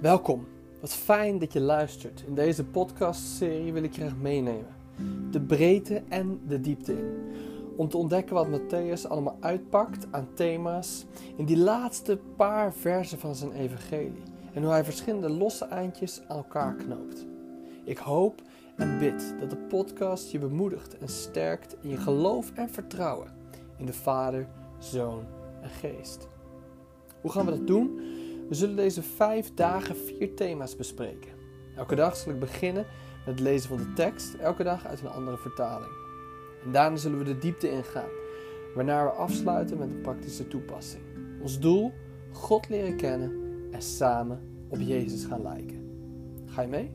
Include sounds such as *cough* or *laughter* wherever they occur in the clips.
Welkom. Wat fijn dat je luistert. In deze podcastserie wil ik je graag meenemen. De breedte en de diepte in. Om te ontdekken wat Matthäus allemaal uitpakt aan thema's in die laatste paar versen van zijn evangelie. En hoe hij verschillende losse eindjes aan elkaar knoopt. Ik hoop en bid dat de podcast je bemoedigt en sterkt in je geloof en vertrouwen in de Vader, Zoon en Geest. Hoe gaan we dat doen? We zullen deze vijf dagen vier thema's bespreken. Elke dag zal ik beginnen met het lezen van de tekst, elke dag uit een andere vertaling. En daarna zullen we de diepte ingaan, waarna we afsluiten met een praktische toepassing. Ons doel: God leren kennen en samen op Jezus gaan lijken. Ga je mee?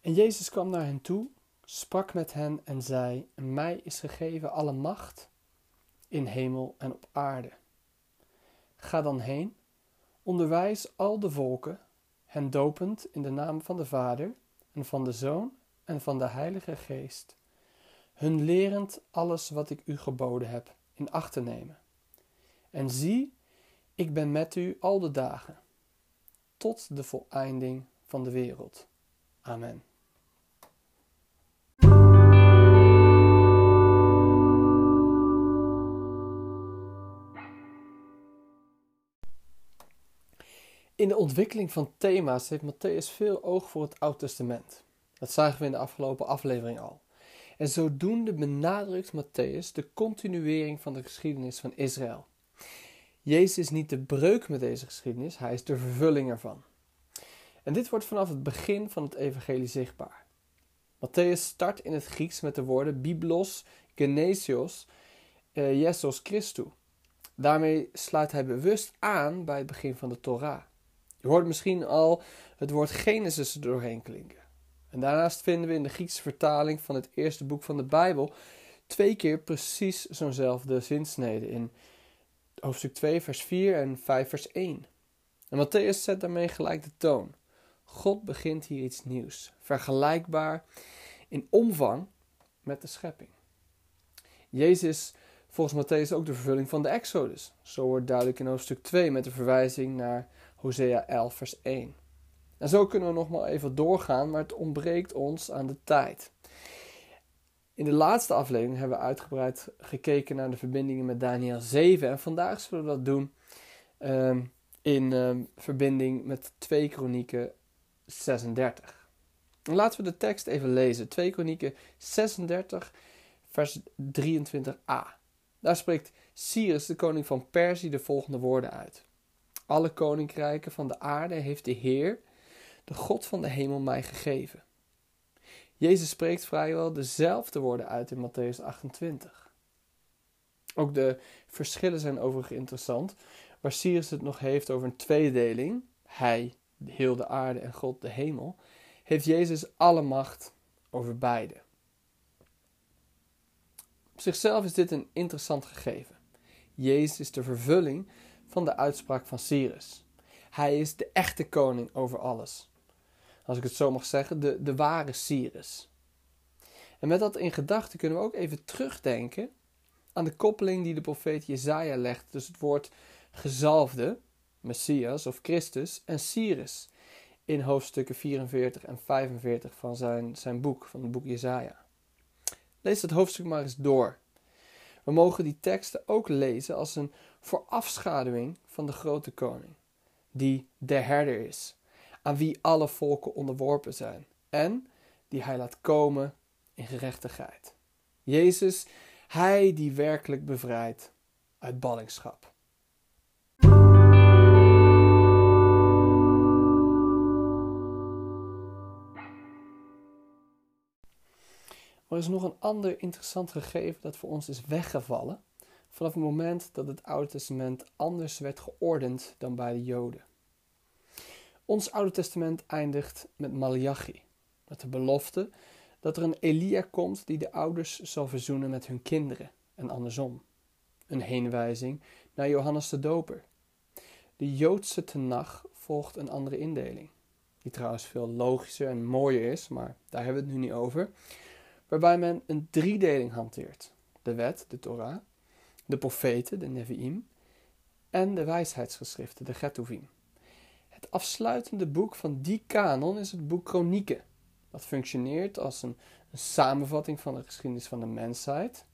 En Jezus kwam naar hen toe, sprak met hen en zei: Mij is gegeven alle macht in hemel en op aarde. Ga dan heen, onderwijs al de volken, hen dopend in de naam van de Vader en van de Zoon en van de Heilige Geest, hun lerend alles wat ik u geboden heb in acht te nemen. En zie, ik ben met u al de dagen, tot de voleinding van de wereld. Amen. In de ontwikkeling van thema's heeft Matthäus veel oog voor het Oude Testament. Dat zagen we in de afgelopen aflevering al. En zodoende benadrukt Matthäus de continuering van de geschiedenis van Israël. Jezus is niet de breuk met deze geschiedenis, hij is de vervulling ervan. En dit wordt vanaf het begin van het evangelie zichtbaar. Matthäus start in het Grieks met de woorden Biblos, Genesios, eh, Jesus Christus. Daarmee sluit hij bewust aan bij het begin van de Torah. Je hoort misschien al het woord Genesis er doorheen klinken. En daarnaast vinden we in de Griekse vertaling van het eerste boek van de Bijbel twee keer precies zo'nzelfde zinsnede in hoofdstuk 2, vers 4 en 5, vers 1. En Matthäus zet daarmee gelijk de toon. God begint hier iets nieuws, vergelijkbaar in omvang met de schepping. Jezus volgens Matthäus ook de vervulling van de Exodus. Zo wordt duidelijk in hoofdstuk 2 met de verwijzing naar Hosea 11, vers 1. En zo kunnen we nog maar even doorgaan, maar het ontbreekt ons aan de tijd. In de laatste aflevering hebben we uitgebreid gekeken naar de verbindingen met Daniel 7. En vandaag zullen we dat doen um, in um, verbinding met 2 Kronieken 36. En laten we de tekst even lezen. 2 Kronieken 36, vers 23a. Daar spreekt Cyrus, de koning van Perzië, de volgende woorden uit. Alle koninkrijken van de aarde heeft de Heer, de God van de hemel, mij gegeven. Jezus spreekt vrijwel dezelfde woorden uit in Matthäus 28. Ook de verschillen zijn overigens interessant. Waar Cyrus het nog heeft over een tweedeling, hij, heel de aarde en God, de hemel, heeft Jezus alle macht over beide. Op zichzelf is dit een interessant gegeven. Jezus is de vervulling van de uitspraak van Cyrus. Hij is de echte koning over alles. Als ik het zo mag zeggen, de, de ware Cyrus. En met dat in gedachten kunnen we ook even terugdenken aan de koppeling die de profeet Jezaja legt tussen het woord gezalfde, Messias of Christus, en Cyrus in hoofdstukken 44 en 45 van zijn, zijn boek, van het boek Jezaja. Lees het hoofdstuk maar eens door. We mogen die teksten ook lezen als een voorafschaduwing van de grote koning, die de herder is, aan wie alle volken onderworpen zijn en die hij laat komen in gerechtigheid. Jezus, hij die werkelijk bevrijdt uit ballingschap. Er is nog een ander interessant gegeven dat voor ons is weggevallen vanaf het moment dat het Oude Testament anders werd geordend dan bij de Joden. Ons Oude Testament eindigt met Malachi, met de belofte dat er een Elia komt die de ouders zal verzoenen met hun kinderen en andersom. Een heenwijzing naar Johannes de Doper. De Joodse Tenach volgt een andere indeling, die trouwens veel logischer en mooier is, maar daar hebben we het nu niet over waarbij men een driedeling hanteert: de wet, de Torah, de profeten, de Nevi'im, en de wijsheidsgeschriften, de Getuvim. Het afsluitende boek van die kanon is het boek Kronieken. Dat functioneert als een, een samenvatting van de geschiedenis van de mensheid,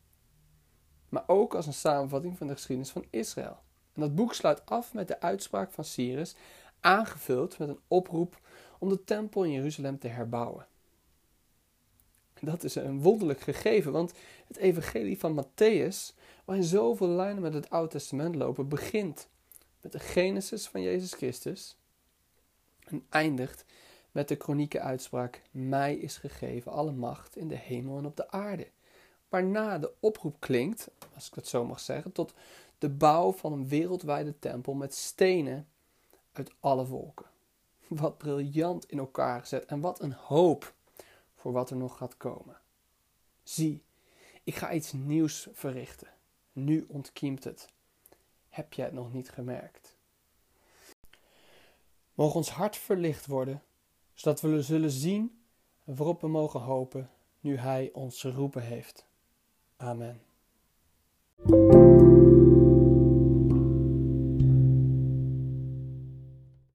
maar ook als een samenvatting van de geschiedenis van Israël. En dat boek sluit af met de uitspraak van Cyrus, aangevuld met een oproep om de tempel in Jeruzalem te herbouwen. *laughs* Dat is een wonderlijk gegeven, want het evangelie van Matthäus, waarin zoveel lijnen met het Oude Testament lopen, begint met de Genesis van Jezus Christus en eindigt met de kronieke uitspraak: Mij is gegeven alle macht in de hemel en op de aarde. Waarna de oproep klinkt, als ik dat zo mag zeggen, tot de bouw van een wereldwijde tempel met stenen uit alle volken. Wat briljant in elkaar gezet en wat een hoop voor wat er nog gaat komen. Zie, ik ga iets nieuws verrichten. Nu ontkiemt het. Heb jij het nog niet gemerkt? Mogen ons hart verlicht worden, zodat we zullen zien waarop we mogen hopen nu Hij ons geroepen heeft. Amen.